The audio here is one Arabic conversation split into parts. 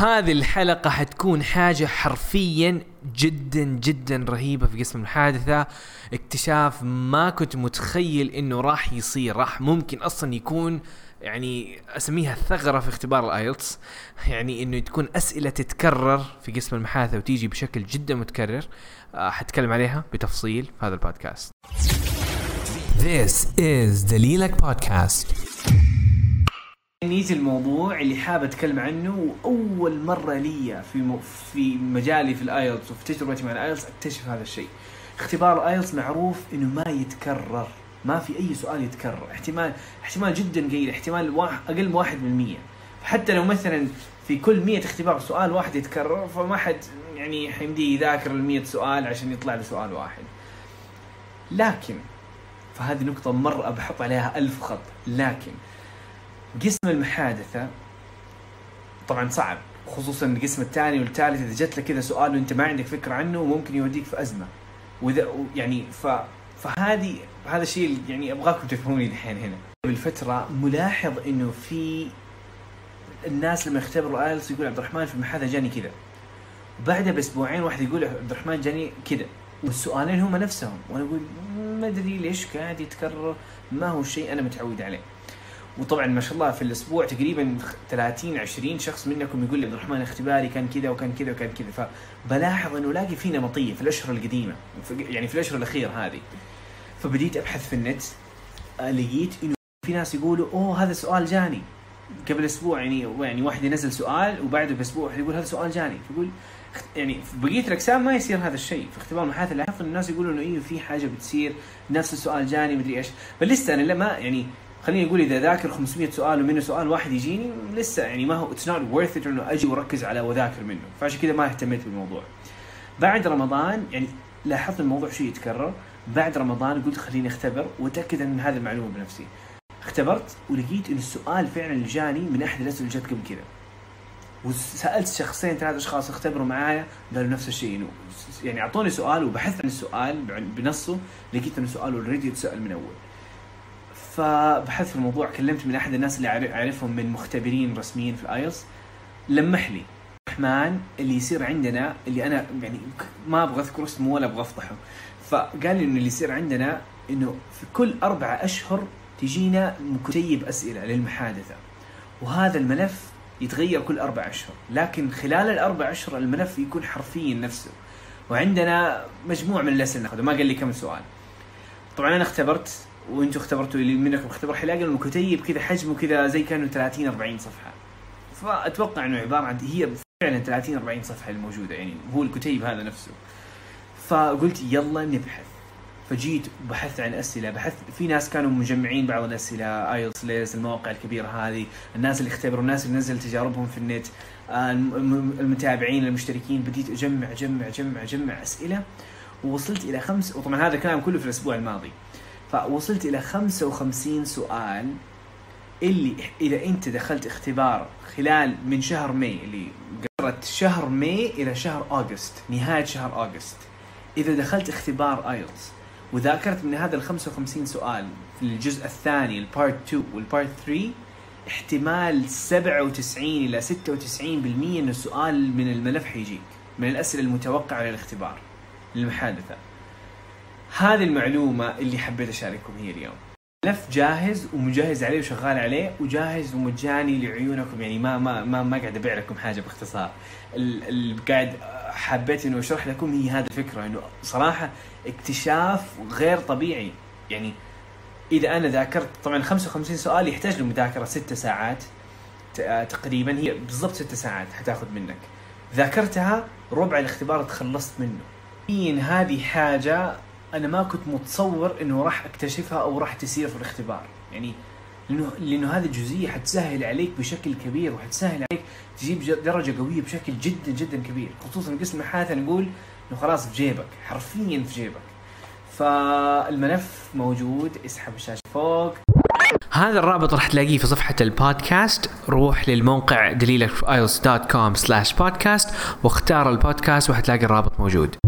هذه الحلقة حتكون حاجة حرفيا جدا جدا رهيبة في قسم المحادثة اكتشاف ما كنت متخيل إنه راح يصير. راح ممكن أصلا يكون يعني أسميها ثغرة في اختبار الآيلتس. يعني إنه تكون أسئلة تتكرر في قسم المحادثة وتيجي بشكل جدا متكرر. آه، حتكلم عليها بتفصيل في هذا البودكاست. This is دليلك بودكاست نيجي الموضوع اللي حابب أتكلم عنه وأول مرة لي في م... في مجالي في ال IELTS وفي تجربتي مع ال IELTS أكتشف هذا الشيء. اختبار ال IELTS معروف إنه ما يتكرر، ما في أي سؤال يتكرر، احتمال احتمال جدا قليل، احتمال واحد أقل من 1%. فحتى لو مثلا في كل 100 اختبار سؤال واحد يتكرر فما حد يعني حيمديه يذاكر ال 100 سؤال عشان يطلع له سؤال واحد. لكن فهذه نقطة مرة بحط عليها ألف خط، لكن قسم المحادثة طبعا صعب خصوصا القسم الثاني والثالث إذا جت لك كذا سؤال وأنت ما عندك فكرة عنه ممكن يوديك في أزمة. وإذا يعني ف فهذه هذا الشيء يعني أبغاكم تفهموني الحين هنا. بالفترة ملاحظ إنه في الناس لما يختبروا ايلتس يقول عبد الرحمن في المحادثة جاني كذا. بعدها بأسبوعين واحد يقول عبد الرحمن جاني كذا. والسؤالين هم نفسهم. وأنا أقول ما أدري ليش قاعد يتكرر ما هو الشيء أنا متعود عليه. وطبعا ما شاء الله في الأسبوع تقريبا 30 20 شخص منكم يقول لي عبد الرحمن اختباري كان كذا وكان كذا وكان كذا. فبلاحظ أنه ألاقي في نمطيه في الأشهر القديمة يعني في الأشهر الأخيرة هذه. فبديت أبحث في النت لقيت إنه في ناس يقولوا أوه هذا سؤال جاني. قبل أسبوع يعني يعني واحد ينزل سؤال وبعده بأسبوع واحد يقول هذا سؤال جاني. فيقول يعني في بقية الأقسام ما يصير هذا الشيء. في اختبار المحادثه لاحظت الناس يقولوا إنه أيوه في حاجة بتصير نفس السؤال جاني مدري إيش. فلسه أنا لما يعني خليني أقول إذا ذاكر 500 سؤال ومنه سؤال واحد يجيني لسه يعني ما هو it's not worth it إنه أجي وأركز على وذاكر منه. فعشان كذا ما اهتميت بالموضوع. بعد رمضان يعني لاحظت الموضوع شيء يتكرر. بعد رمضان قلت خليني أختبر وأتأكد إن هذه المعلومه بنفسي. اختبرت ولقيت إن السؤال فعلا اللي جاني من أحد الأسئلة اللي جت قبل كذا. وسألت شخصين ثلاث أشخاص اختبروا معايا قالوا نفس الشيء. إنه يعني أعطوني سؤال وبحثت عن السؤال بنصه لقيت انه سؤال already يتسال من أول. فبحثت في الموضوع كلمت من أحد الناس اللي أعرفهم من مختبرين رسميين في ال IELTS لمح لي الرحمن اللي يصير عندنا اللي أنا يعني ما أبغى أذكر اسمه ولا أبغى أفضحه. فقال لي إنه اللي يصير عندنا إنه في كل اربعة أشهر تجينا كتيب أسئلة للمحادثة. وهذا الملف يتغير كل أربع أشهر لكن خلال الأربع أشهر الملف يكون حرفيا نفسه. وعندنا مجموع من الأسئلة ناخذه ما قال لي كم سؤال. طبعا أنا اختبرت وأنتم اختبرتوا اللي منكم اختبر حلاقة كتيب كذا حجمه كذا زي كأنه 30 40 صفحة. فأتوقع إنه عبارة عن هي فعلا 30 40 صفحة الموجودة يعني هو الكتيب هذا نفسه. فقلت يلا نبحث. فجيت وبحثت عن أسئلة بحثت في ناس كانوا مجمعين بعض الأسئلة IELTS ليس المواقع الكبيرة هذه الناس اللي اختبروا الناس اللي نزل تجاربهم في النت المتابعين المشتركين بديت أجمع أجمع أجمع أجمع أسئلة ووصلت إلى خمس وطبعا هذا الكلام كله في الأسبوع الماضي. فوصلت إلى 55 سؤال اللي إذا أنت دخلت اختبار خلال من شهر May اللي قررت شهر May إلى شهر August نهاية شهر August. إذا دخلت اختبار IELTS وذاكرت من هذا ال 55 سؤال في الجزء الثاني ال part 2 وال part 3 احتمال 97 إلى 96% إن السؤال من الملف حيجيك من الأسئلة المتوقعة للاختبار للمحادثة. هذه المعلومة اللي حبيت أشارككم هي اليوم. ملف جاهز ومجهز عليه وشغال عليه وجاهز ومجاني لعيونكم يعني ما ما ما, ما قاعد أبيع لكم حاجة باختصار. اللي قاعد حبيت انه أشرح لكم هي هذه الفكرة إنه صراحة اكتشاف غير طبيعي. يعني إذا أنا ذاكرت طبعا 55 سؤال يحتاج له مذاكره ست ساعات تقريبا هي بالضبط ست ساعات حتاخذ منك. ذاكرتها ربع الاختبار تخلصت منه. هذه حاجة أنا ما كنت متصور إنه راح أكتشفها أو راح تصير في الاختبار. يعني لأنه لأنه هذه الجزئية حتسهل عليك بشكل كبير وحتسهل عليك تجيب درجة قوية بشكل جدا جدا كبير. خصوصا قسم الحاثه نقول إنه خلاص في جيبك حرفيا في جيبك. فالملف موجود اسحب الشاشة فوق. هذا الرابط راح تلاقيه في صفحة البودكاست. روح للموقع دليلك في ios.com slash podcast واختار البودكاست وحتلاقي الرابط موجود.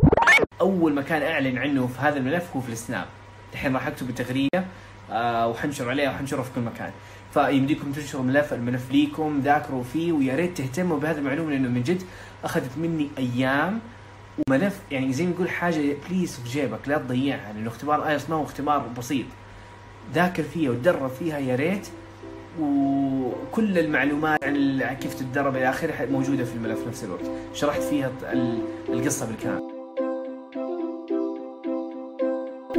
أول مكان أعلن عنه في هذا الملف هو في السناب. الحين راح أكتب التغريدة آه وحنشر عليها وحنشرها في كل مكان. فيمديكم تنشروا ملف الملف ليكم ذاكروا فيه ويا ريت تهتموا بهذه المعلومة لأنه من جد أخذت مني أيام وملف. يعني زي ما يقول حاجة please في جيبك لا تضيعها لأنه اختبار IELTS ما هو اختبار بسيط. ذاكر فيها وتدرب فيها يا ريت. وكل المعلومات عن كيف تتدرب إلى آخره موجودة في الملف نفس الوقت. شرحت فيها ال- القصة بالكامل.